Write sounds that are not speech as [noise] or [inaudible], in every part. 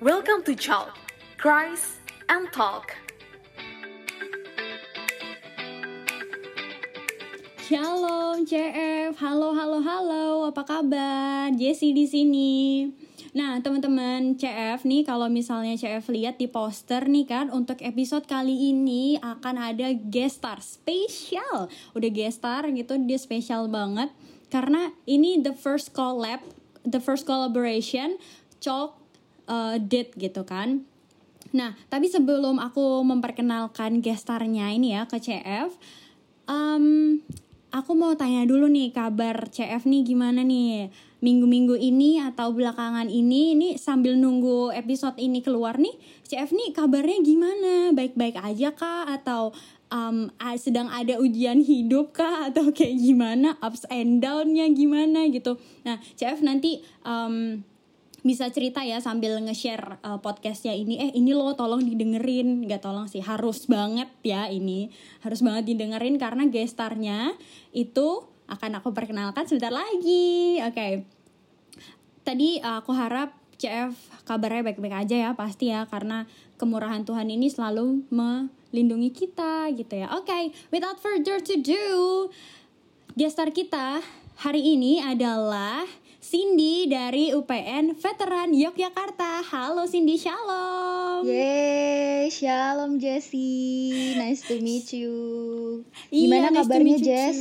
Welcome to Chalk, Cries and Talk. Shalom CF, halo halo halo, apa kabar? Jessie di sini. Nah teman-teman CF nih kalau misalnya CF lihat di poster nih kan untuk episode kali ini akan ada guest star spesial. Udah guest star gitu dia spesial banget karena ini the first collab, the first collaboration Chalk uh, did gitu kan. Nah, tapi sebelum aku memperkenalkan guest starnya ini ya ke CF, um, aku mau tanya dulu nih kabar CF nih gimana nih? Minggu-minggu ini atau belakangan ini ini sambil nunggu episode ini keluar nih CF nih kabarnya gimana? Baik-baik aja kah? Atau um, sedang ada ujian hidup kah? [laughs] Atau kayak gimana? Ups and downnya gimana gitu. Nah CF nanti um, bisa cerita ya sambil nge-share uh, podcastnya ini. Eh ini lo tolong didengerin. Nggak tolong sih. Harus banget ya ini. Harus banget didengerin karena gestarnya itu akan aku perkenalkan sebentar lagi. Oke. Okay. tadi uh, aku harap CF kabarnya baik-baik aja ya pasti ya karena kemurahan Tuhan ini selalu melindungi kita gitu ya. Oke okay. without further to do gestar kita hari ini adalah Cindy dari UPN Veteran Yogyakarta. Halo Cindy, shalom. Yeay, shalom Jessie. Nice to meet you. Gimana iya, kabarnya nice Jess?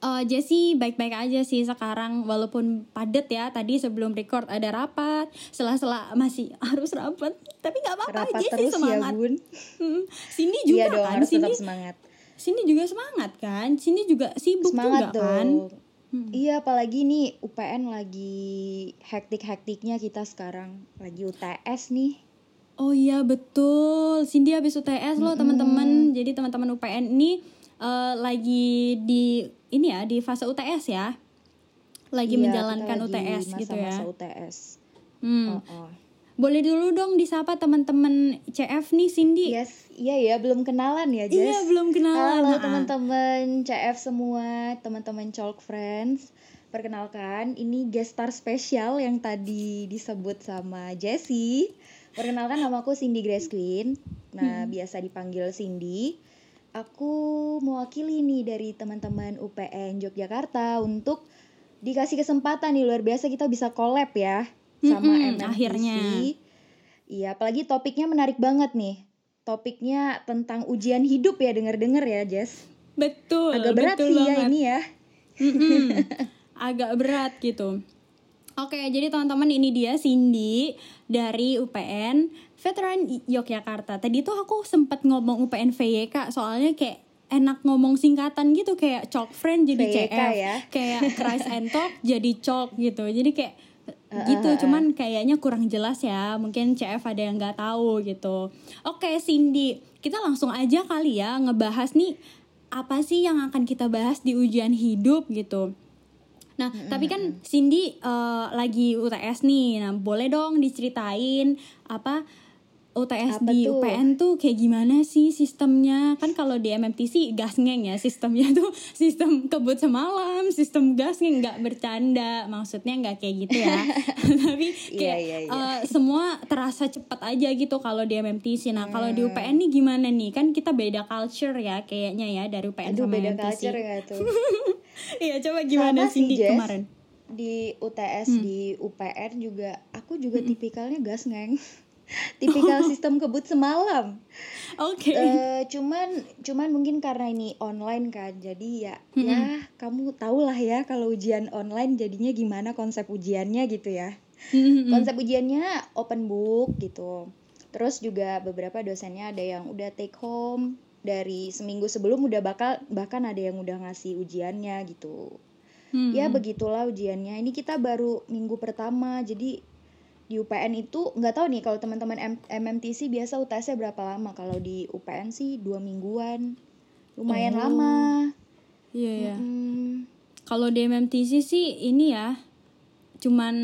Uh, Jessie baik-baik aja sih sekarang walaupun padet ya tadi sebelum record ada rapat sela-sela masih [laughs] harus rapat tapi nggak apa-apa Jessie ya, semangat. Ya, bun. Hmm. Cindy juga iya dong, kan harus Cindy semangat. Cindy juga semangat kan Cindy juga sibuk semangat juga kan? dong. kan Hmm. Iya, apalagi nih UPN lagi hektik-hektiknya kita sekarang, lagi UTS nih. Oh iya betul, Cindy habis UTS loh teman-teman. Jadi teman-teman UPN ini uh, lagi di ini ya di fase UTS ya, lagi iya, menjalankan lagi UTS masa -masa gitu ya. UTS. Hmm. Oh, oh. Boleh dulu dong disapa teman-teman CF nih Cindy. Yes, iya ya, belum kenalan ya, Jess. Iya, belum kenalan. Halo teman-teman CF semua, teman-teman Chalk Friends. Perkenalkan, ini guest star spesial yang tadi disebut sama Jessie. Perkenalkan nama aku Cindy Grace Queen. Nah, hmm. biasa dipanggil Cindy. Aku mewakili nih dari teman-teman UPN Yogyakarta untuk dikasih kesempatan nih luar biasa kita bisa collab ya sama mm -hmm, akhirnya. Iya, apalagi topiknya menarik banget nih. Topiknya tentang ujian hidup ya, denger-denger ya, Jess. Betul. Agak berat betul sih ya banget. ya ini ya. Mm -hmm. [laughs] Agak berat gitu. Oke, jadi teman-teman ini dia Cindy dari UPN Veteran Yogyakarta. Tadi tuh aku sempat ngomong UPN VYK soalnya kayak enak ngomong singkatan gitu kayak chalk friend jadi VYK CF, ya? kayak Christ and Talk jadi chalk gitu. Jadi kayak gitu uh, uh, uh. cuman kayaknya kurang jelas ya mungkin CF ada yang nggak tahu gitu oke Cindy kita langsung aja kali ya ngebahas nih apa sih yang akan kita bahas di ujian hidup gitu Nah, mm -hmm. tapi kan Cindy uh, lagi UTS nih. Nah, boleh dong diceritain apa UTS Apa di tuh? UPN tuh kayak gimana sih sistemnya? Kan kalau di MMTC gas ngeng ya sistemnya tuh [laughs] sistem kebut semalam, sistem gas ngeng nggak bercanda. Maksudnya nggak kayak gitu ya. [laughs] Tapi iya, kayak yeah, yeah, yeah. Uh, semua terasa cepat aja gitu kalau di MMTC. Nah, hmm. kalau di UPN nih gimana nih? Kan kita beda culture ya kayaknya ya dari UPN Aduh, sama beda MMTC. culture ya tuh. [laughs] Iya, coba gimana sih di kemarin? Di UTS hmm. di UPN juga aku juga hmm. tipikalnya gas ngeng tipikal [laughs] sistem kebut semalam. Oke. Okay. Uh, eh, cuman cuman mungkin karena ini online kan, jadi ya hmm. ya kamu tau lah ya kalau ujian online jadinya gimana konsep ujiannya gitu ya. Hmm. Konsep ujiannya open book gitu. Terus juga beberapa dosennya ada yang udah take home dari seminggu sebelum udah bakal bahkan ada yang udah ngasih ujiannya gitu. Hmm. Ya begitulah ujiannya. Ini kita baru minggu pertama jadi di UPN itu nggak tahu nih kalau teman-teman MMTC biasa UTS-nya berapa lama? Kalau di UPN sih dua mingguan. Lumayan oh. lama. Iya ya hmm. kalau di MMTC sih ini ya cuman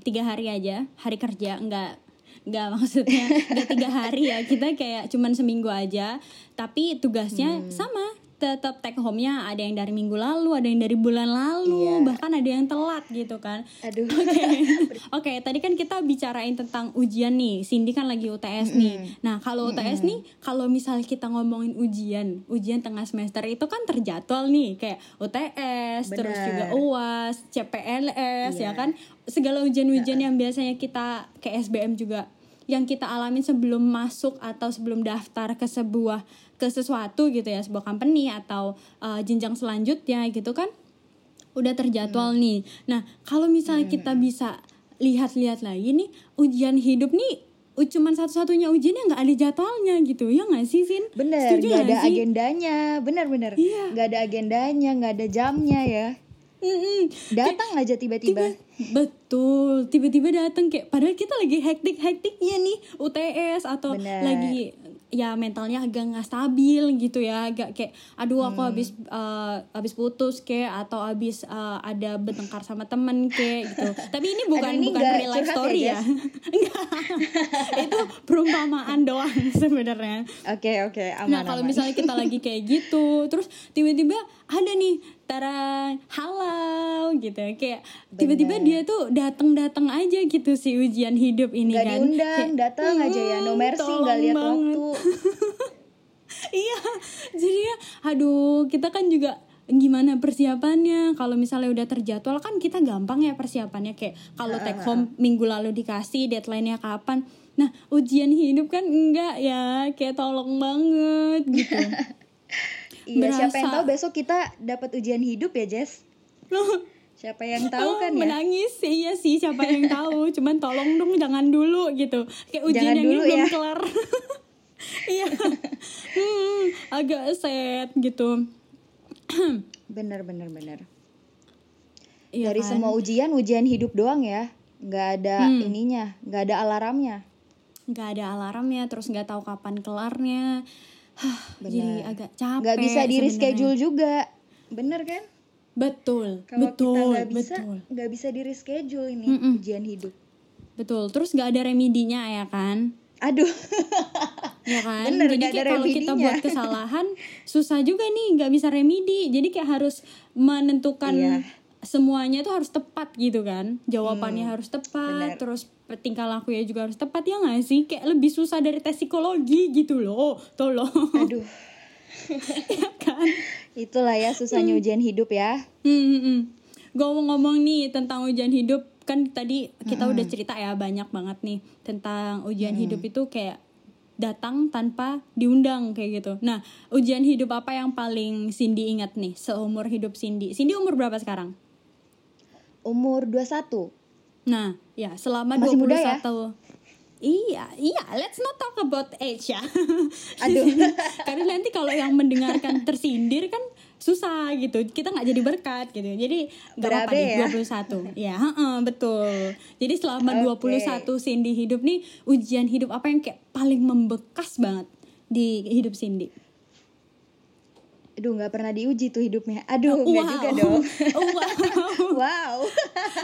tiga hari aja hari kerja. Nggak nggak [laughs] maksudnya nggak tiga hari ya. Kita kayak cuman seminggu aja. Tapi tugasnya hmm. sama tetap take home-nya ada yang dari minggu lalu, ada yang dari bulan lalu, Iya. bahkan ada yang telat gitu kan. Aduh. [laughs] Oke, [laughs] Oke, tadi kan kita bicarain tentang ujian nih. Cindy kan lagi UTS nih. Nah, kalau UTS nih, kalau misalnya kita ngomongin ujian, ujian tengah semester itu kan terjadwal nih, kayak UTS, terus Benar. juga UAS, CPLS, ya Iya. kan? Segala ujian-ujian yang biasanya kita ke SBM juga yang kita alamin sebelum masuk atau sebelum daftar ke sebuah ke sesuatu gitu ya, sebuah company atau uh, jenjang selanjutnya gitu kan udah terjadwal nih. Nah, kalau misalnya kita bisa lihat-lihat lagi nih, ujian hidup nih cuman satu-satunya ujian yang nggak ada jadwalnya gitu, ya nggak sih, Sin? Bener, Setuju nggak ada sih? agendanya, bener-bener, Iya. nggak ada agendanya, nggak ada jamnya ya, Mm-mm. datang aja tiba-tiba. Betul, tiba-tiba datang kayak padahal kita lagi hektik-hektiknya nih UTS atau Bener. lagi ya mentalnya agak nggak stabil gitu ya, agak kayak aduh Hmm. aku habis eh, habis putus kayak atau habis eh, ada bertengkar sama temen kayak gitu. Tapi ini bukan ini bukan real life curhat story ya, ya. [laughs] Enggak. Itu perumpamaan doang [laughs] sebenarnya. Oke oke, aman Nah kalau misalnya kita lagi [laughs] kayak gitu, terus tiba-tiba ada nih tara halo gitu, kayak tiba-tiba dia tuh datang-datang aja gitu si ujian hidup ini nggak kan. diundang, datang aja ya, no "Hmm, mercy, nggak lihat banget." waktu. [laughs] iya, jadi ya, aduh kita kan juga gimana persiapannya? Kalau misalnya udah terjadwal kan kita gampang ya persiapannya. Kayak kalau take home minggu lalu dikasih deadline-nya kapan. Nah ujian hidup kan enggak ya kayak tolong banget gitu [laughs] Iya, siapa yang Berasa. tahu besok kita dapat ujian hidup ya, Jess? Siapa yang tahu Oh, kan ya? menangis iya sih siapa yang tahu [laughs] cuman tolong dong jangan dulu gitu kayak ujian Jangan yang ini dulu belum ya. kelar [laughs] iya [laughs] hmm, agak sad gitu [clears throat] Bener bener bener. Iya Dari kan? semua ujian, ujian hidup doang ya, nggak ada Hmm. ininya, nggak ada alarmnya. nggak ada alarmnya terus nggak tahu kapan kelarnya Hah, jadi agak capek Nggak bisa di reschedule juga, bener kan? betul Kalau betul kita nggak bisa, betul. nggak bisa di reschedule ini Mm-mm. ujian hidup. betul terus nggak ada remedinya ya kan? Aduh, ya kan? Bener, jadi kayak kalau kita buat kesalahan susah juga nih nggak bisa remedi. Jadi kayak harus menentukan Iya. Semuanya tuh harus tepat gitu kan jawabannya Hmm, harus tepat bener. terus tingkah lakunya juga harus tepat ya nggak sih kayak lebih susah dari tes psikologi gitu loh tolong aduh, [laughs] ya kan itulah ya susahnya ujian hidup ya. Hmm, hmm, hmm. ngomong-ngomong nih tentang ujian hidup kan tadi kita udah cerita ya banyak banget nih tentang ujian hidup itu kayak datang tanpa diundang kayak gitu. Nah, ujian hidup apa yang paling Cindy ingat nih seumur hidup Cindy? Cindy umur berapa sekarang? Umur 21. Nah, ya selama Masih 21 muda ya? Iya, iya, let's not talk about age ya. [laughs] Aduh. [laughs] Karena nanti kalau yang mendengarkan tersindir kan susah gitu. Kita nggak jadi berkat gitu. Jadi nggak apa-apa ya? 21. Ya, heeh, betul. Jadi selama Oke. 21 Cindy hidup nih, ujian hidup apa yang kayak paling membekas banget di hidup Cindy? Aduh, nggak pernah diuji tuh hidupnya. Aduh, nggak Wow. juga dong. [laughs] wow. [laughs] wow.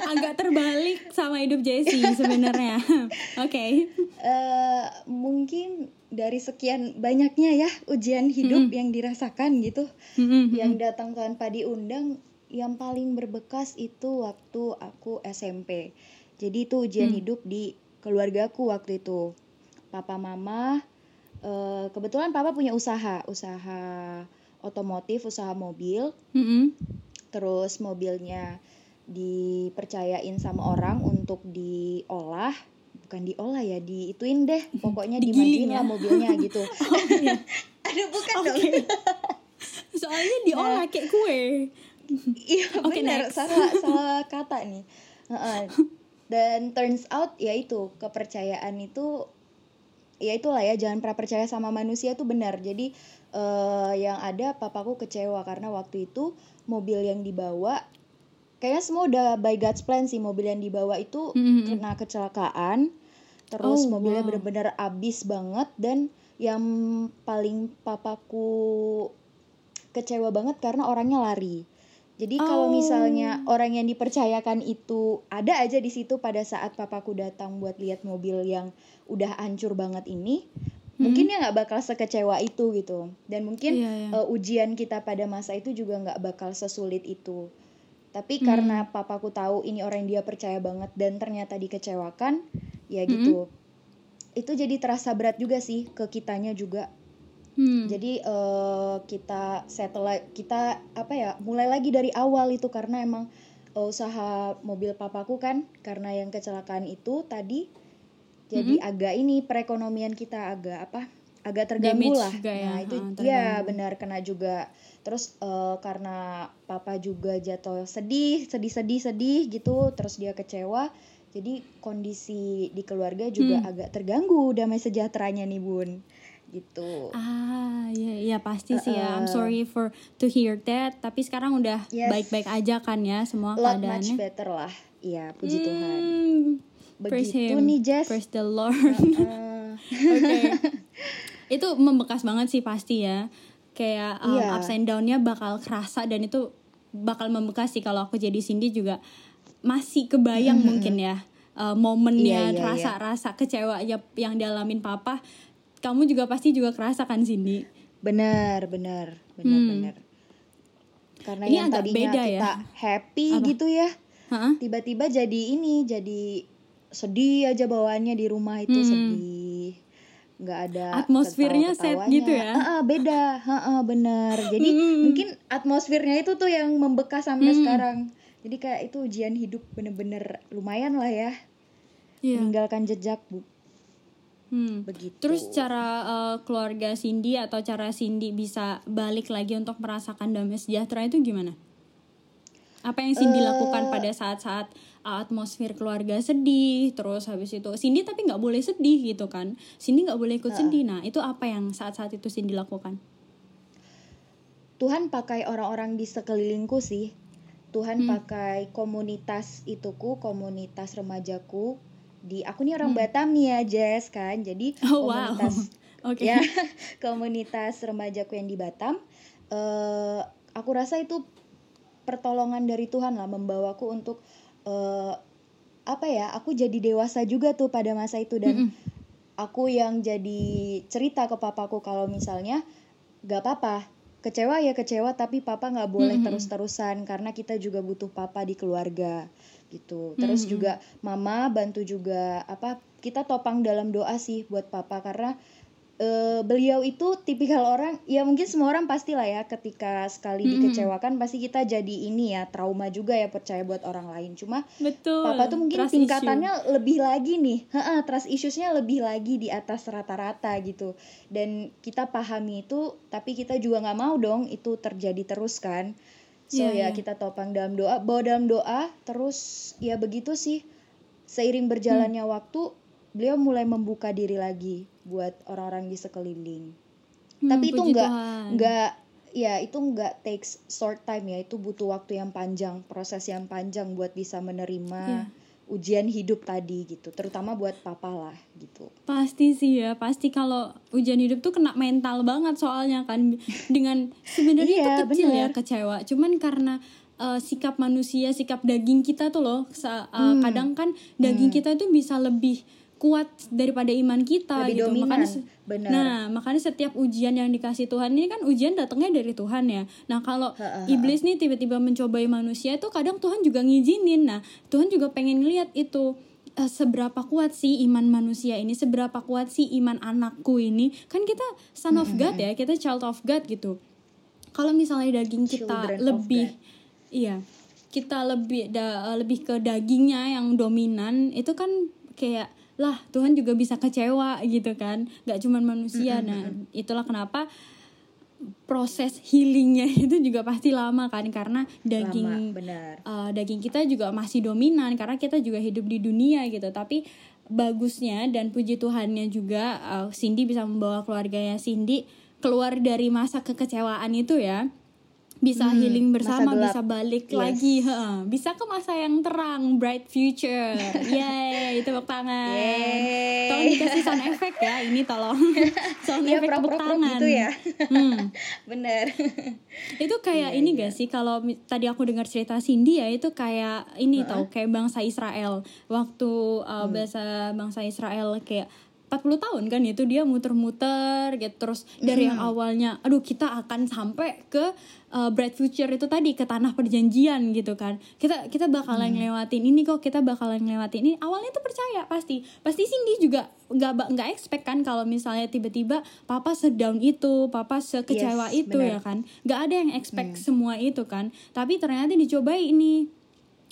Agak terbalik sama hidup Jessie sebenarnya. [laughs] Oke. Eh, mungkin dari sekian banyaknya ya ujian hidup yang dirasakan gitu, Mm-mm. yang datang tanpa diundang, yang paling berbekas itu waktu aku SMP. Jadi itu ujian hidup di keluargaku waktu itu. Papa mama, eh, kebetulan papa punya usaha, usaha otomotif, usaha mobil. Mm-mm. terus mobilnya dipercayain sama orang untuk diolah bukan diolah ya diituin deh pokoknya dimandiin ya? lah mobilnya [laughs] gitu Oh, iya. aduh bukan dong Oke. Soalnya diolah kayak kue. iya [laughs] Oke, benar next. salah salah [laughs] kata nih Heeh. dan turns out ya itu kepercayaan itu ya itulah ya jangan pernah percaya sama manusia tuh benar jadi eh, yang ada papaku kecewa karena waktu itu mobil yang dibawa kayaknya semua udah by God's plan sih mobil yang dibawa itu Mhm. kena kecelakaan terus Oh, mobilnya wow. bener-bener abis banget dan yang paling papaku kecewa banget karena orangnya lari jadi Oh. kalau misalnya orang yang dipercayakan itu ada aja di situ pada saat papaku datang buat lihat mobil yang udah hancur banget ini, mungkin ya nggak bakal sekecewa itu gitu dan mungkin Iya, iya. eh, ujian kita pada masa itu juga nggak bakal sesulit itu tapi Hmm. karena papaku tahu ini orang yang dia percaya banget dan ternyata dikecewakan ya Hmm. gitu itu jadi terasa berat juga sih ke kitanya juga Hmm. jadi eh, kita settle kita apa ya mulai lagi dari awal itu karena emang eh, usaha mobil papaku kan karena yang kecelakaan itu tadi jadi agak ini perekonomian kita agak apa agak terganggu Damage lah. juga ya, nah itu ya benar kena juga. Terus eh, karena papa juga jatuh sedih sedih sedih sedih gitu terus dia kecewa jadi kondisi di keluarga juga Hmm. agak terganggu damai sejahteranya nih bun. Gitu. Ah, ya, ya pasti sih ya. I'm sorry for to hear that. Tapi sekarang udah Yes. baik-baik aja kan ya semua lot much keadaannya. better lah. Iya puji Tuhan. Hmm, praise begitu him. nih Jess Praise the Lord. Eh, [laughs] Oke. [laughs] itu membekas banget sih pasti ya. Kayak um, Iya. ups and down-nya bakal kerasa dan itu bakal membekas sih kalau aku jadi Cindy juga masih kebayang mungkin ya uh, momennya Iya, iya, rasa-rasa kecewa ya yang dialamin papa. Kamu juga pasti juga kerasa kan Cindy? benar benar benar Hmm. benar karena Ini yang agak tadinya beda ya. kita happy Apa? gitu ya Hah? tiba-tiba jadi ini jadi sedih aja bawaannya di rumah itu Hmm. sedih nggak ada Atmosfernya ketawa-ketawanya. gitu ya? Ah, ah, beda Heeh, bener jadi Hmm. mungkin atmosfernya itu tuh yang membekas sampai Hmm. sekarang jadi kayak itu ujian hidup bener-bener lumayan lah ya Iya. meninggalkan jejak bu Hmm. begitu Terus cara uh, keluarga Cindy atau cara Cindy bisa balik lagi untuk merasakan damai sejahtera itu gimana? Apa yang Cindy Eh. lakukan pada saat-saat uh, atmosfer keluarga sedih, terus habis itu Cindy tapi nggak boleh sedih gitu kan? Cindy nggak boleh ikut sedih. Nah itu apa yang saat-saat itu Cindy lakukan? Tuhan pakai orang-orang di sekelilingku sih. Tuhan Hmm. pakai komunitas ituku, komunitas remajaku. Di aku nih orang Hmm. Batam nih ya, Jess kan. Jadi [laughs] Oh, wow. komunitas [laughs] Oke. ya [laughs] komunitas remajaku yang di Batam. eh aku rasa itu pertolongan dari Tuhan lah membawaku untuk eh apa ya? Aku jadi dewasa juga tuh pada masa itu dan Mm-mm. aku yang jadi cerita ke papaku kalau misalnya gak apa-apa kecewa ya kecewa tapi papa nggak boleh Mm-mm. terus-terusan karena kita juga butuh papa di keluarga gitu terus Mm-mm. juga mama bantu juga apa kita topang dalam doa sih buat papa karena eh, beliau itu tipikal orang ya mungkin semua orang pastilah ya ketika sekali Mm-mm. dikecewakan pasti kita jadi ini ya trauma juga ya percaya buat orang lain cuma Betul. Papa tuh mungkin Trust tingkatannya lebih lagi nih, Heeh, trust issues-nya lebih lagi di atas rata-rata gitu. Dan kita pahami itu, tapi kita juga nggak mau dong itu terjadi terus kan. So iya. ya kita topang dalam doa, bawa dalam doa, terus ya begitu sih. Seiring berjalannya Hmm. waktu, beliau mulai membuka diri lagi buat orang-orang di sekeliling. Hmm, tapi itu puji nggak Tuhan. nggak ya itu nggak takes short time ya itu butuh waktu yang panjang proses yang panjang buat bisa menerima Iya. ujian hidup tadi gitu terutama buat papa lah gitu Pasti sih ya, pasti kalau ujian hidup tuh kena mental banget soalnya kan dengan [laughs] sebenarnya itu Iya, kecil ya bener. kecewa, cuman karena uh, sikap manusia, sikap daging kita tuh loh, uh, Hmm. kadang kan daging kita tuh bisa lebih kuat daripada iman kita lebih gitu. dominan Makanya benar Nah, makanya setiap ujian yang dikasih Tuhan ini kan ujian datangnya dari Tuhan ya. Nah, kalau iblis nih tiba-tiba mencobai manusia itu kadang Tuhan juga ngizinin. Nah, Tuhan juga pengen lihat itu eh, seberapa kuat sih iman manusia ini, seberapa kuat sih iman anakku ini. Kan kita son of God ya, kita child of God gitu. Kalau misalnya daging kita Children lebih iya, kita lebih da- lebih ke dagingnya yang dominan itu kan kayak lah Tuhan juga bisa kecewa gitu kan. Nggak cuman manusia. Nah itulah kenapa proses healingnya [laughs] itu juga pasti lama kan. Karena lama daging benar. uh, daging kita juga masih dominan. Karena kita juga hidup di dunia gitu. Tapi bagusnya dan puji Tuhannya juga uh, Cindy bisa membawa keluarganya Cindy keluar dari masa kekecewaan itu ya bisa Hmm, healing bersama bisa balik Yes. lagi heeh. bisa ke masa yang terang bright future [laughs] yay tepuk tangan Yeay. tolong dikasih sound effect ya ini tolong [laughs] sound Iya, effect tepuk prok-prok tangan gitu ya. Hmm. [laughs] benar itu kayak ini gak sih kalau tadi aku dengar cerita Cindy ya itu kayak ini tau kayak bangsa Israel waktu uh, bahasa bangsa Israel kayak 40 tahun kan itu dia muter-muter gitu. Terus dari yang awalnya aduh kita akan sampai ke uh, bright future itu tadi ke tanah perjanjian gitu kan. Kita kita bakalan ngelewatin ini kok kita bakalan ngelewatin ini. Awalnya tuh percaya pasti. Pasti Cindy juga nggak nggak expect kan kalau misalnya tiba-tiba papa sedown itu papa sekecewa Yes, itu benar. ya kan. Nggak ada yang expect semua itu kan. Tapi ternyata dicobai ini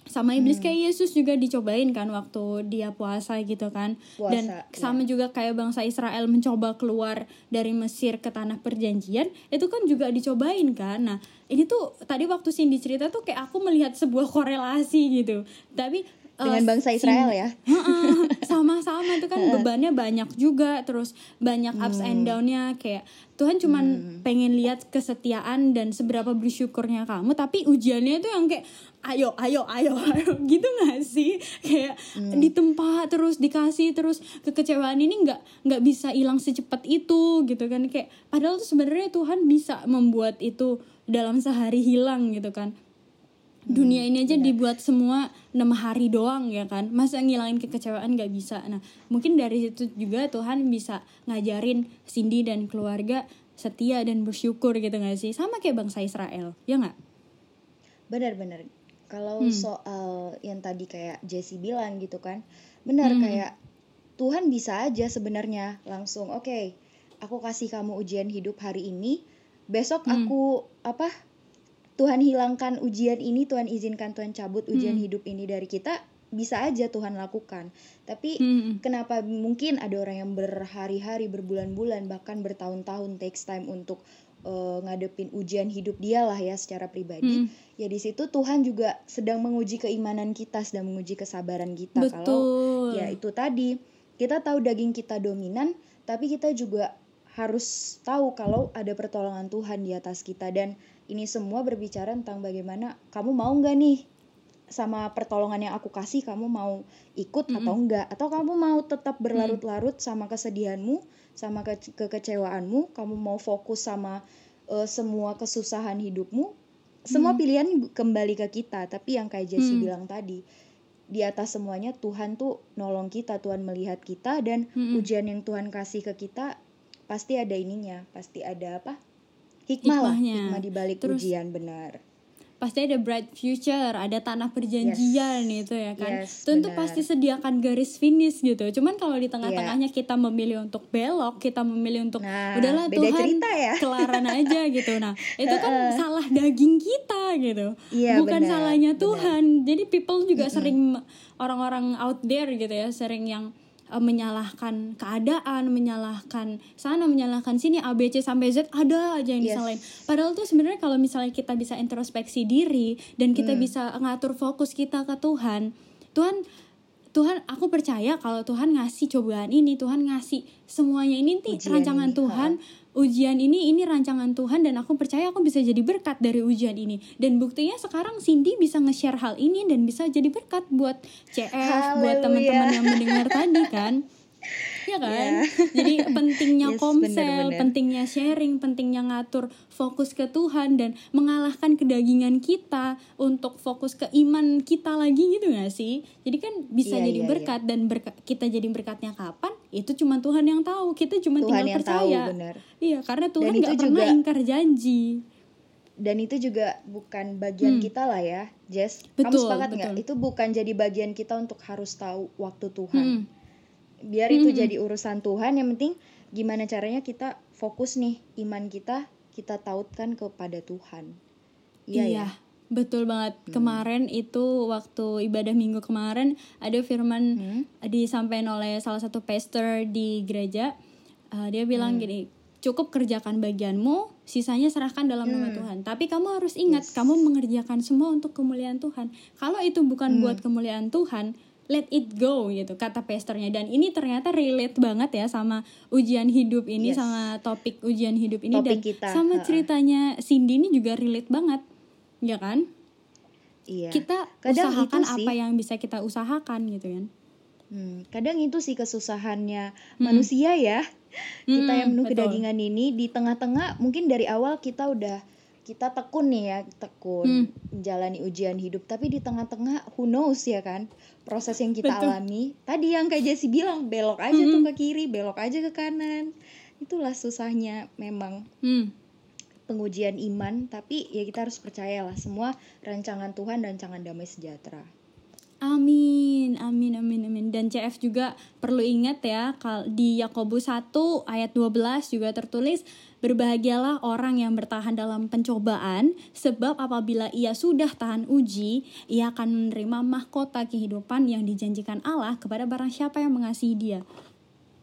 sama iblis Hmm. kayak Yesus juga dicobain kan waktu dia puasa gitu kan dan Puasa, ya. sama juga kayak bangsa Israel mencoba keluar dari Mesir ke tanah perjanjian itu kan juga dicobain kan nah ini tuh tadi waktu Cindy cerita tuh kayak aku melihat sebuah korelasi gitu tapi Dengan bangsa Israel ya. [laughs] Sama-sama. Itu kan bebannya banyak juga terus banyak ups and downnya. Kayak Tuhan cuman pengen lihat kesetiaan dan seberapa bersyukurnya kamu tapi ujiannya itu yang kayak ayo ayo ayo [laughs] ayo. Gitu gak sih? Kayak ditempa terus dikasih terus kekecewaan ini nggak nggak bisa hilang secepat itu gitu kan. Kayak padahal tuh sebenarnya Tuhan bisa membuat itu dalam sehari hilang gitu kan dunia ini aja dibuat semua enam hari doang ya kan masa ngilangin kekecewaan nggak bisa nah mungkin dari situ juga Tuhan bisa ngajarin Cindy dan keluarga setia dan bersyukur gitu nggak sih sama kayak bangsa Israel ya nggak Benar-benar. Kalau Hmm. soal yang tadi kayak Jesse bilang gitu kan, benar Hmm. kayak Tuhan bisa aja sebenarnya langsung, oke, aku kasih kamu ujian hidup hari ini, besok Hmm. aku apa? Tuhan hilangkan ujian ini, Tuhan izinkan Tuhan cabut ujian Hmm. hidup ini dari kita, bisa aja Tuhan lakukan. Tapi Hmm. kenapa mungkin ada orang yang berhari-hari, berbulan-bulan, bahkan bertahun-tahun takes time untuk eh, ngadepin ujian hidup dia lah ya secara pribadi. Hmm. Ya di situ Tuhan juga sedang menguji keimanan kita, sedang menguji kesabaran kita. Kalau betul ya itu tadi kita tahu daging kita dominan, tapi kita juga harus tahu kalau ada pertolongan Tuhan di atas kita. Dan ini semua berbicara tentang bagaimana kamu mau nggak nih? Sama pertolongan yang aku kasih kamu mau ikut atau enggak atau kamu mau tetap berlarut-larut sama kesedihanmu sama ke- kekecewaanmu? Kamu mau fokus sama eh, semua kesusahan hidupmu? Semua pilihan kembali ke kita. Tapi yang kayak Jesse Hmm. bilang tadi di atas semuanya Tuhan tuh nolong kita Tuhan melihat kita dan Mm-mm. ujian yang Tuhan kasih ke kita pasti ada ininya pasti ada apa? Hikmah lah Hikmahnya. hikmah di balik ujian benar. Pasti ada bright future ada tanah perjanjian itu ya kan? Yes, tentu benar. pasti sediakan garis finish gitu. Cuman kalau di tengah-tengahnya kita memilih untuk belok kita memilih untuk Nah, udahlah beda Tuhan cerita ya. [laughs] kelaran aja gitu. Nah itu kan salah daging kita gitu. Iya, bukan benar, salahnya benar. Tuhan. Jadi people juga sering orang-orang out there gitu ya sering yang eh, menyalahkan keadaan, menyalahkan sana, menyalahkan sini, A, B, C sampai Z ada aja yang Yes. disalahin. Padahal tuh sebenarnya kalau misalnya kita bisa introspeksi diri dan kita Hmm. bisa ngatur fokus kita ke Tuhan, Tuhan Tuhan aku percaya kalau Tuhan ngasih cobaan ini, Tuhan ngasih semuanya ini nih rancangan ini, Tuhan, ujian ini ini rancangan Tuhan dan aku percaya aku bisa jadi berkat dari ujian ini. Dan buktinya sekarang Cindy bisa nge-share hal ini dan bisa jadi berkat buat CF, buat Haleluya. teman-teman yang mendengar tadi kan. Ya kan? Jadi pentingnya [laughs] Yes, komsel, benar-benar. pentingnya sharing, pentingnya ngatur fokus ke Tuhan dan mengalahkan kedagingan kita untuk fokus ke iman kita lagi gitu gak sih? Jadi kan bisa Iya, jadi iya, berkat dan berkat kita jadi berkatnya kapan? Itu cuma Tuhan yang tahu. Kita cuma Tuhan tinggal yang percaya. tahu benar Iya, karena Tuhan nggak pernah juga- ingkar janji. dan itu juga bukan bagian kita lah ya Jess kamu Hmm. Betul, sepakat nggak itu bukan jadi bagian kita untuk harus tahu waktu Tuhan Hmm. biar itu jadi urusan Tuhan yang penting gimana caranya kita fokus nih iman kita kita tautkan kepada Tuhan iya, ya betul banget. Kemarin itu waktu ibadah minggu kemarin ada firman Hmm. disampaikan oleh salah satu pastor di gereja. Uh, dia Hmm. bilang gini, cukup kerjakan bagianmu, sisanya serahkan dalam nama Hmm. Tuhan. Tapi kamu harus ingat, kamu mengerjakan semua untuk kemuliaan Tuhan. Kalau itu bukan Hmm. buat kemuliaan Tuhan, let it go gitu kata pastornya dan ini ternyata relate banget ya sama ujian hidup ini Yes. sama topik ujian hidup ini Topik dan kita, sama ceritanya Cindy ini juga relate banget ya kan iya kita Kadang usahakan itu sih. apa yang bisa kita usahakan gitu kan Hmm, kadang itu sih kesusahannya manusia ya [laughs] kita Hmm, yang penuh betul. kedagingan ini di tengah-tengah mungkin dari awal kita udah kita tekun nih ya tekun Hmm. menjalani ujian hidup tapi di tengah-tengah who knows ya kan proses yang kita Betul. alami tadi yang kayak Jessie bilang belok aja tuh ke kiri belok aja ke kanan itulah susahnya memang Hmm. Pengujian iman tapi ya kita harus percaya lah semua rancangan Tuhan dan rancangan damai sejahtera Amin, amin, amin, amin. Dan CF juga perlu ingat ya, di Yakobus 1 ayat 12 juga tertulis, Berbahagialah orang yang bertahan dalam pencobaan, sebab apabila ia sudah tahan uji, ia akan menerima mahkota kehidupan yang dijanjikan Allah kepada barang siapa yang mengasihi dia.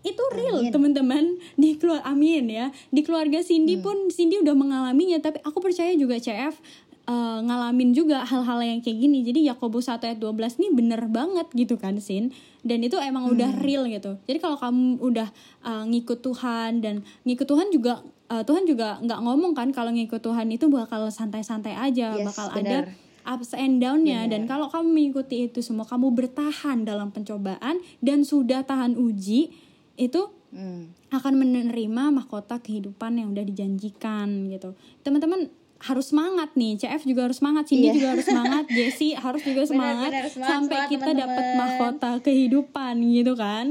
Itu real teman-teman di keluar amin ya di keluarga Cindy Hmm. pun Cindy udah mengalaminya tapi aku percaya juga CF eh, ngalamin juga hal-hal yang kayak gini jadi Yakobus 1 ayat 12 ini bener banget gitu kan Sin dan itu emang udah Hmm. real gitu jadi kalau kamu udah eh, ngikut Tuhan dan ngikut Tuhan juga eh, Tuhan juga nggak ngomong kan kalau ngikut Tuhan itu bakal santai-santai aja Yes, bakal benar. ada ups and down-nya dan Benar. kalau kamu mengikuti itu semua kamu bertahan dalam pencobaan dan sudah tahan uji itu Hmm. akan menerima mahkota kehidupan yang udah dijanjikan gitu. Teman-teman harus semangat nih. CF juga harus semangat, Cindy Iya. juga harus semangat, [laughs] Jessie harus juga semangat benar, semangat, sampai semangat, kita dapat mahkota kehidupan gitu kan.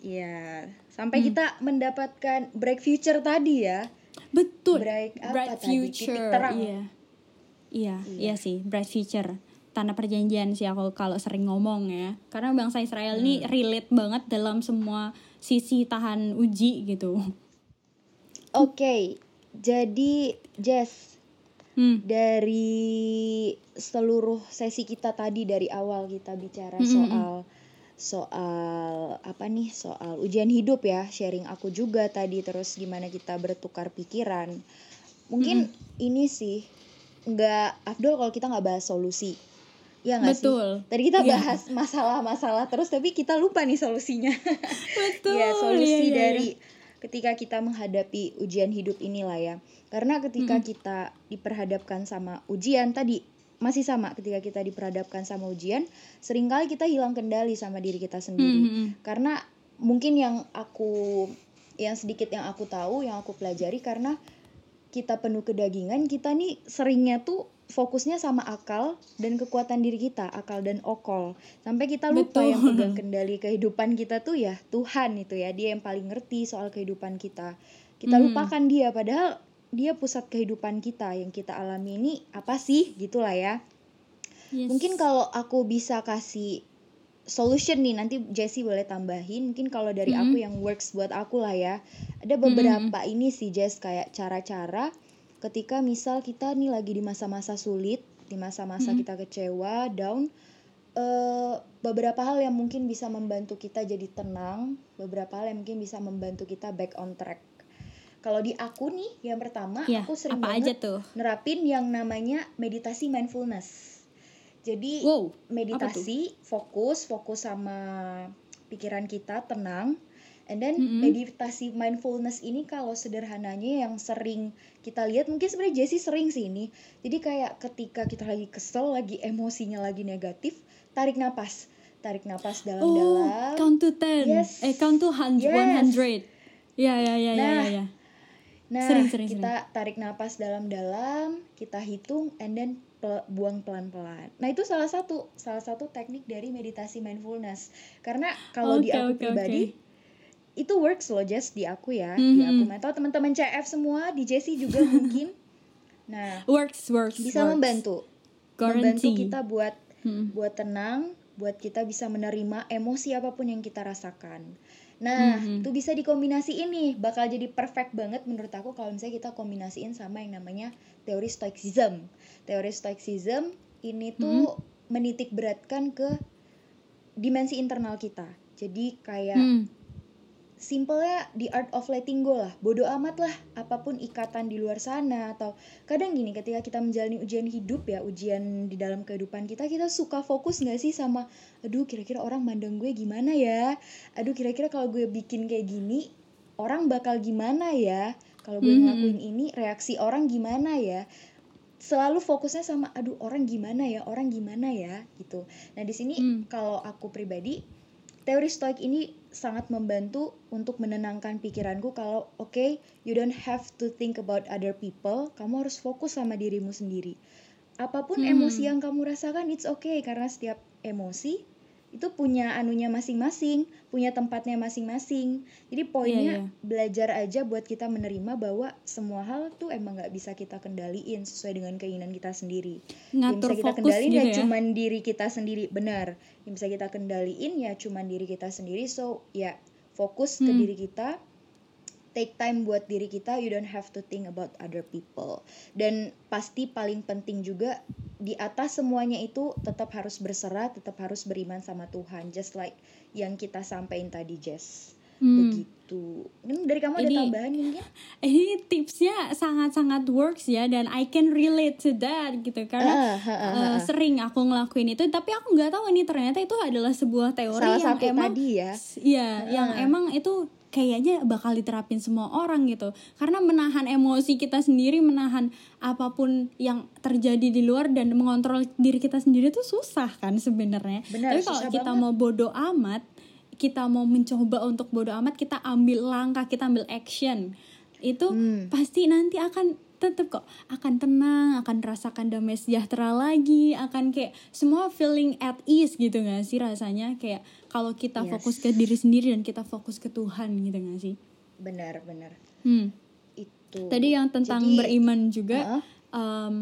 Iya, sampai kita mendapatkan break future tadi ya. Betul. Bright apa bright tadi? future. Terang. Iya. Iya, iya sih, bright future. Tanah perjanjian sih aku kalau sering ngomong ya. Karena bangsa Israel Hmm. ini relate banget dalam semua sisi tahan uji gitu. Oke, jadi Jess Hmm. dari seluruh sesi kita tadi dari awal kita bicara Mm-mm. soal soal apa nih soal ujian hidup ya sharing aku juga tadi terus gimana kita bertukar pikiran mungkin ini sih nggak Abdul kalau kita nggak bahas solusi ya sih Betul. tadi kita Iya. bahas masalah-masalah terus tapi kita lupa nih solusinya [laughs] Betul. ya solusi iya, iya, iya. dari ketika kita menghadapi ujian hidup inilah ya karena ketika kita diperhadapkan sama ujian tadi masih sama ketika kita diperhadapkan sama ujian sering kali kita hilang kendali sama diri kita sendiri Hmm, hmm, hmm. karena mungkin yang aku yang sedikit yang aku tahu yang aku pelajari karena kita penuh kedagingan kita nih seringnya tuh fokusnya sama akal dan kekuatan diri kita akal dan okol sampai kita lupa Betul. yang pegang [laughs] kendali kehidupan kita tuh ya Tuhan itu ya dia yang paling ngerti soal kehidupan kita kita Hmm. lupakan dia padahal dia pusat kehidupan kita yang kita alami ini apa sih gitulah ya Yes. Mungkin kalau aku bisa kasih solution nih nanti Jessie boleh tambahin. Mungkin kalau dari Mm-hmm. aku yang works buat aku lah ya. Ada beberapa ini sih Jess kayak cara-cara ketika misal kita nih lagi di masa-masa sulit, di masa-masa Mm-hmm. kita kecewa, down eh beberapa hal yang mungkin bisa membantu kita jadi tenang, beberapa hal yang mungkin bisa membantu kita back on track. Kalau di aku nih, yang pertama Ya, aku sering apa aja banget tuh? nerapin yang namanya meditasi mindfulness. Jadi Wow. meditasi fokus fokus sama pikiran kita tenang and then Mm-mm. meditasi mindfulness ini kalau sederhananya yang sering kita lihat mungkin sebenarnya Jessie sering sih ini jadi kayak ketika kita lagi kesel lagi emosinya lagi negatif tarik napas tarik napas Oh, dalam-dalam count to ten. Yes. Eh, count to hun- Yes. 100. Ya, ya, ya, ya, Nah, ya, ya. Nah, Sering, sering, kita tarik napas dalam-dalam, kita hitung, and then pel- buang pelan-pelan. Nah, itu salah satu salah satu teknik dari meditasi mindfulness. Karena kalau di Oke, aku oke, pribadi oke. Itu works loh, just di aku ya, di Mhm. aku. Atau teman-teman CF semua, di Jessie juga [laughs] mungkin. Nah, Works, works, bisa works. membantu, membantu Guarantee. kita buat Hmm. buat tenang, buat kita bisa menerima emosi apa pun yang kita rasakan. Nah, Mhm. itu bisa dikombinasi ini, bakal jadi perfect banget menurut aku kalau misalnya kita kombinasiin sama yang namanya teori stoicism. Teori stoicism ini tuh menitik beratkan ke dimensi internal kita. Jadi kayak Hmm. Simpelnya the art of letting go lah. Bodoh amat lah apa pun ikatan di luar sana atau kadang gini ketika kita menjalani ujian hidup ya ujian di dalam kehidupan kita kita suka fokus nggak sih sama aduh kira-kira orang mandang gue gimana ya? Aduh kira-kira kalau gue bikin kayak gini orang bakal gimana ya? Kalau gue Mhm. ngelakuin ini reaksi orang gimana ya? Selalu fokusnya sama aduh orang gimana ya? Orang gimana ya? Gitu. Nah di sini Hmm. kalau aku pribadi teori stoik ini sangat membantu untuk menenangkan pikiranku kalau oke okay, you don't have to think about other people. Kamu harus fokus sama dirimu sendiri. Apa pun Hmm. emosi yang kamu rasakan it's okay. Karena setiap emosi itu punya anunya masing-masing punya tempatnya masing-masing. Jadi poinnya Iya, iya. belajar aja buat kita menerima bahwa semua hal tuh emang nggak bisa kita kendaliin sesuai dengan keinginan kita sendiri. Yang ngatur bisa kita kendaliin gitu ya ya. cuman diri kita sendiri benar. Yang bisa kita kendaliin ya cuman diri kita sendiri. So ya fokus ke Hmm. diri kita take time buat diri kita you don't have to think about other people. Dan pasti paling penting juga di atas semuanya itu tetap harus berserah tetap harus beriman sama Tuhan just like yang kita sampaikan tadi Jess. Hmm. begitu. Ini dari kamu ada Ini- tambahan mungkin? [laughs] Ini tipsnya sangat-sangat works ya dan I can relate to that gitu. Karena Ah, ah, ah, eh, ah. sering aku ngelakuin itu tapi aku nggak tahu ini ternyata itu adalah sebuah teori salah yang satu emang tadi ya. Iya, yang emang itu kayaknya bakal diterapin semua orang gitu. Karena menahan emosi kita sendiri, menahan apa pun yang terjadi di luar dan mengontrol diri kita sendiri itu susah kan sebenarnya. Benar, Tapi kalau kita banget. mau bodoh amat, kita mau mencoba untuk bodoh amat, kita ambil langkah, kita ambil action. Itu Hmm. pasti nanti akan tetap kok akan tenang, akan rasakan damai sejahtera lagi, akan kayak semua feeling at ease gitu gak sih rasanya kayak kalau kita Yes. fokus ke diri sendiri dan kita fokus ke Tuhan gitu gak sih? benar benar Hmm. itu Tadi yang tentang Jadi- beriman juga, Heeh. em,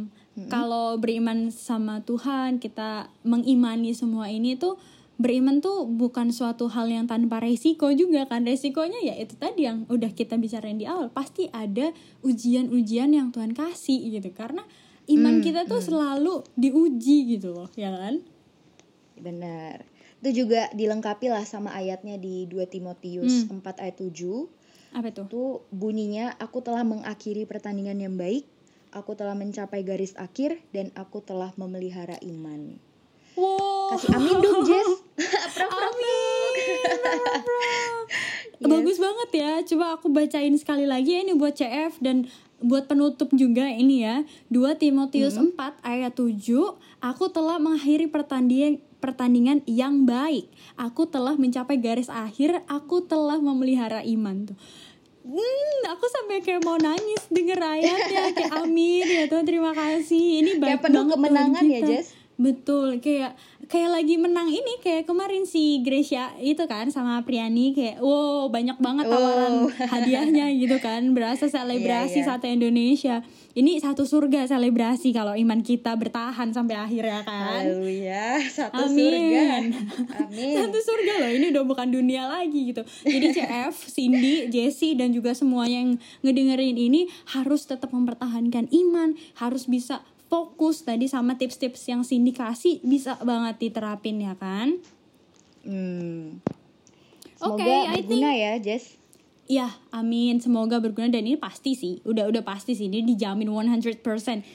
kalau beriman sama Tuhan, kita mengimani semua ini tuh beriman tuh bukan suatu hal yang tanpa resiko juga kan. Resikonya ya itu tadi yang udah kita bicarain di awal. Pasti ada ujian-ujian yang Tuhan kasih gitu. Karena iman Hmm, kita tuh selalu diuji gitu loh ya kan? Benar. Itu juga dilengkapi lah sama ayatnya di 2 Timotius 4 ayat 7. apa tuh? Itu bunyinya, aku telah mengakhiri pertandingan yang baik, aku telah mencapai garis akhir, dan aku telah memelihara iman. Wow Kasih amin dong, Jess. [laughs] Yes. Bagus banget ya. Coba aku bacain sekali lagi ya ini buat CF dan buat penutup juga ini ya. 2 Timotius 4 ayat 7, aku telah mengakhiri pertandingan pertandingan yang baik. Aku telah mencapai garis akhir, aku telah memelihara iman tuh. Hmm, aku sampai kayak mau nangis denger ayatnya kayak amin ya Tuhan terima kasih ini baik Kayak penuh banget kemenangan ya. Jess? Betul, kayak kayak lagi menang ini kayak kemarin si Gracia itu kan sama Priani kayak wow banyak banget tawaran Wow. hadiahnya [laughs] gitu kan berasa selebrasi Iya, iya. satu Indonesia. Ini satu surga selebrasi kalau iman kita bertahan sampai akhir ya kan. Haleluya, satu Amin. surga. Amin. Satu surga loh, ini udah bukan dunia lagi gitu. Jadi [laughs] CF, Cindy, Jessie dan juga semua yang ngedengerin ini harus tetap mempertahankan iman, harus bisa fokus tadi sama tips-tips yang Cindy kasih bisa banget diterapin ya kan? Hmm. Semoga Oke, I berguna ya, Jess. Ya, amin. Semoga berguna dan ini pasti sih. Udah udah pasti sih ini dijamin 100%.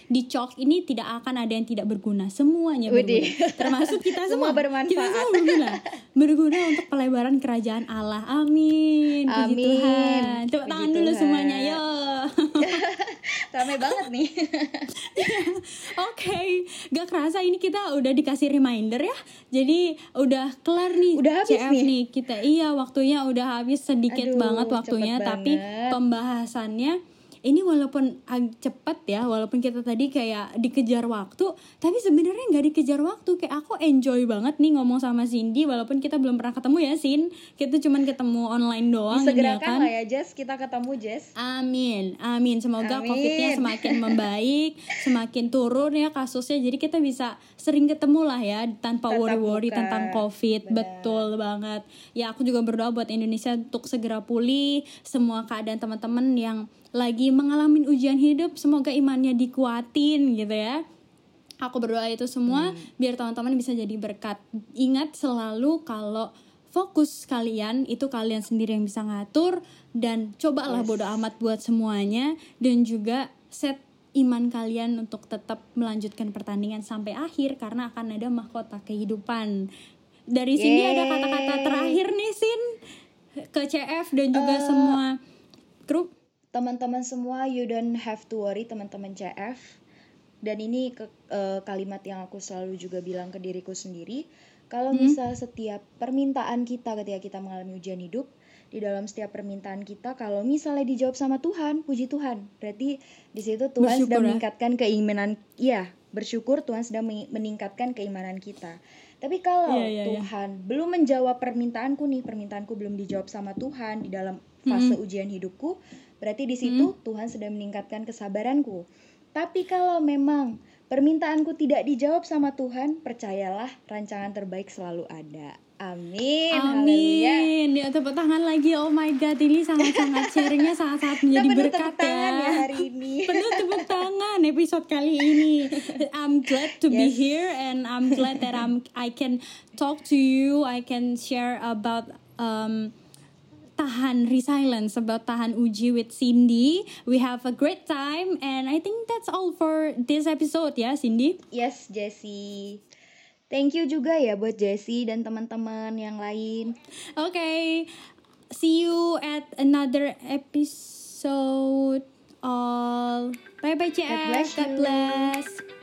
Di chalk ini tidak akan ada yang tidak berguna. Semuanya berguna. Termasuk kita [laughs] Semua semua. bermanfaat. Kita semua berguna. Berguna untuk pelebaran kerajaan Allah. Amin. Puji Amin. Tuhan. Tepuk Puji tangan dulu Tuhan. semuanya. Yo. Rame banget nih. [laughs] Oke, gak kerasa ini kita udah dikasih reminder ya. Jadi udah kelar nih. Udah habis CF nih? Kita iya waktunya udah habis sedikit Aduh, banget waktunya, tapi banget. pembahasannya ini walaupun cepet ya, walaupun kita tadi kayak dikejar waktu, tapi sebenarnya nggak dikejar waktu. Kayak aku enjoy banget nih ngomong sama Cindy, walaupun kita belum pernah ketemu ya, Sin. Kita cuman ketemu online doang, ya kan? lah ya, Jess. Kita ketemu, Jess. Amin, amin. Semoga Amin. COVID-nya semakin [laughs] membaik, semakin turun ya kasusnya. Jadi kita bisa sering ketemu lah ya tanpa worry-worry tentang COVID. Benar. Betul banget. Ya aku juga berdoa buat Indonesia untuk segera pulih. Semua keadaan teman-teman yang lagi mengalami ujian hidup, semoga imannya dikuatin gitu ya. Aku berdoa itu semua biar teman-teman bisa jadi berkat. Ingat selalu kalau fokus kalian itu kalian sendiri yang bisa ngatur dan cobalah bodo amat buat semuanya dan juga set iman kalian untuk tetap melanjutkan pertandingan sampai akhir karena akan ada mahkota kehidupan. Dari sini ada kata-kata Yeay. terakhir nih Sin ke CF dan juga semua grup. Teman-teman semua, you don't have to worry, teman-teman CF. Dan ini ke, eh, kalimat yang aku selalu juga bilang ke diriku sendiri. kalau misal setiap permintaan kita ketika kita mengalami ujian hidup di dalam setiap permintaan kita kalau misalnya dijawab sama Tuhan puji Tuhan berarti di situ Tuhan Bersyukur sedang ya. meningkatkan keimanan iya bersyukur Tuhan sedang meningkatkan keimanan kita tapi kalau Iya, iya, iya. Tuhan belum menjawab permintaanku nih permintaanku belum dijawab sama Tuhan di dalam fase ujian hidupku berarti di situ Tuhan sedang meningkatkan kesabaranku tapi kalau memang permintaanku tidak dijawab sama Tuhan percayalah rancangan terbaik selalu ada amin haleluya Amin. Ya tepuk tangan lagi. Oh my god, ini sangat-sangat sharingnya [laughs] sangat-sangat menjadi penuh berkat tepuk tangan ya hari ini. [laughs] Penuh tepuk tangan episode kali ini. I'm glad to be Yes. here and I'm glad that I'm I can talk to you. I can share about um tahan resilience about tahan uji with Cindy. We have a great time and I think that's all for this episode ya Cindy. Yes, Jessie. Thank you juga ya buat Jessie dan teman-teman yang lain. Okay. See you at another episode. All. Bye bye, CF. bless God bless.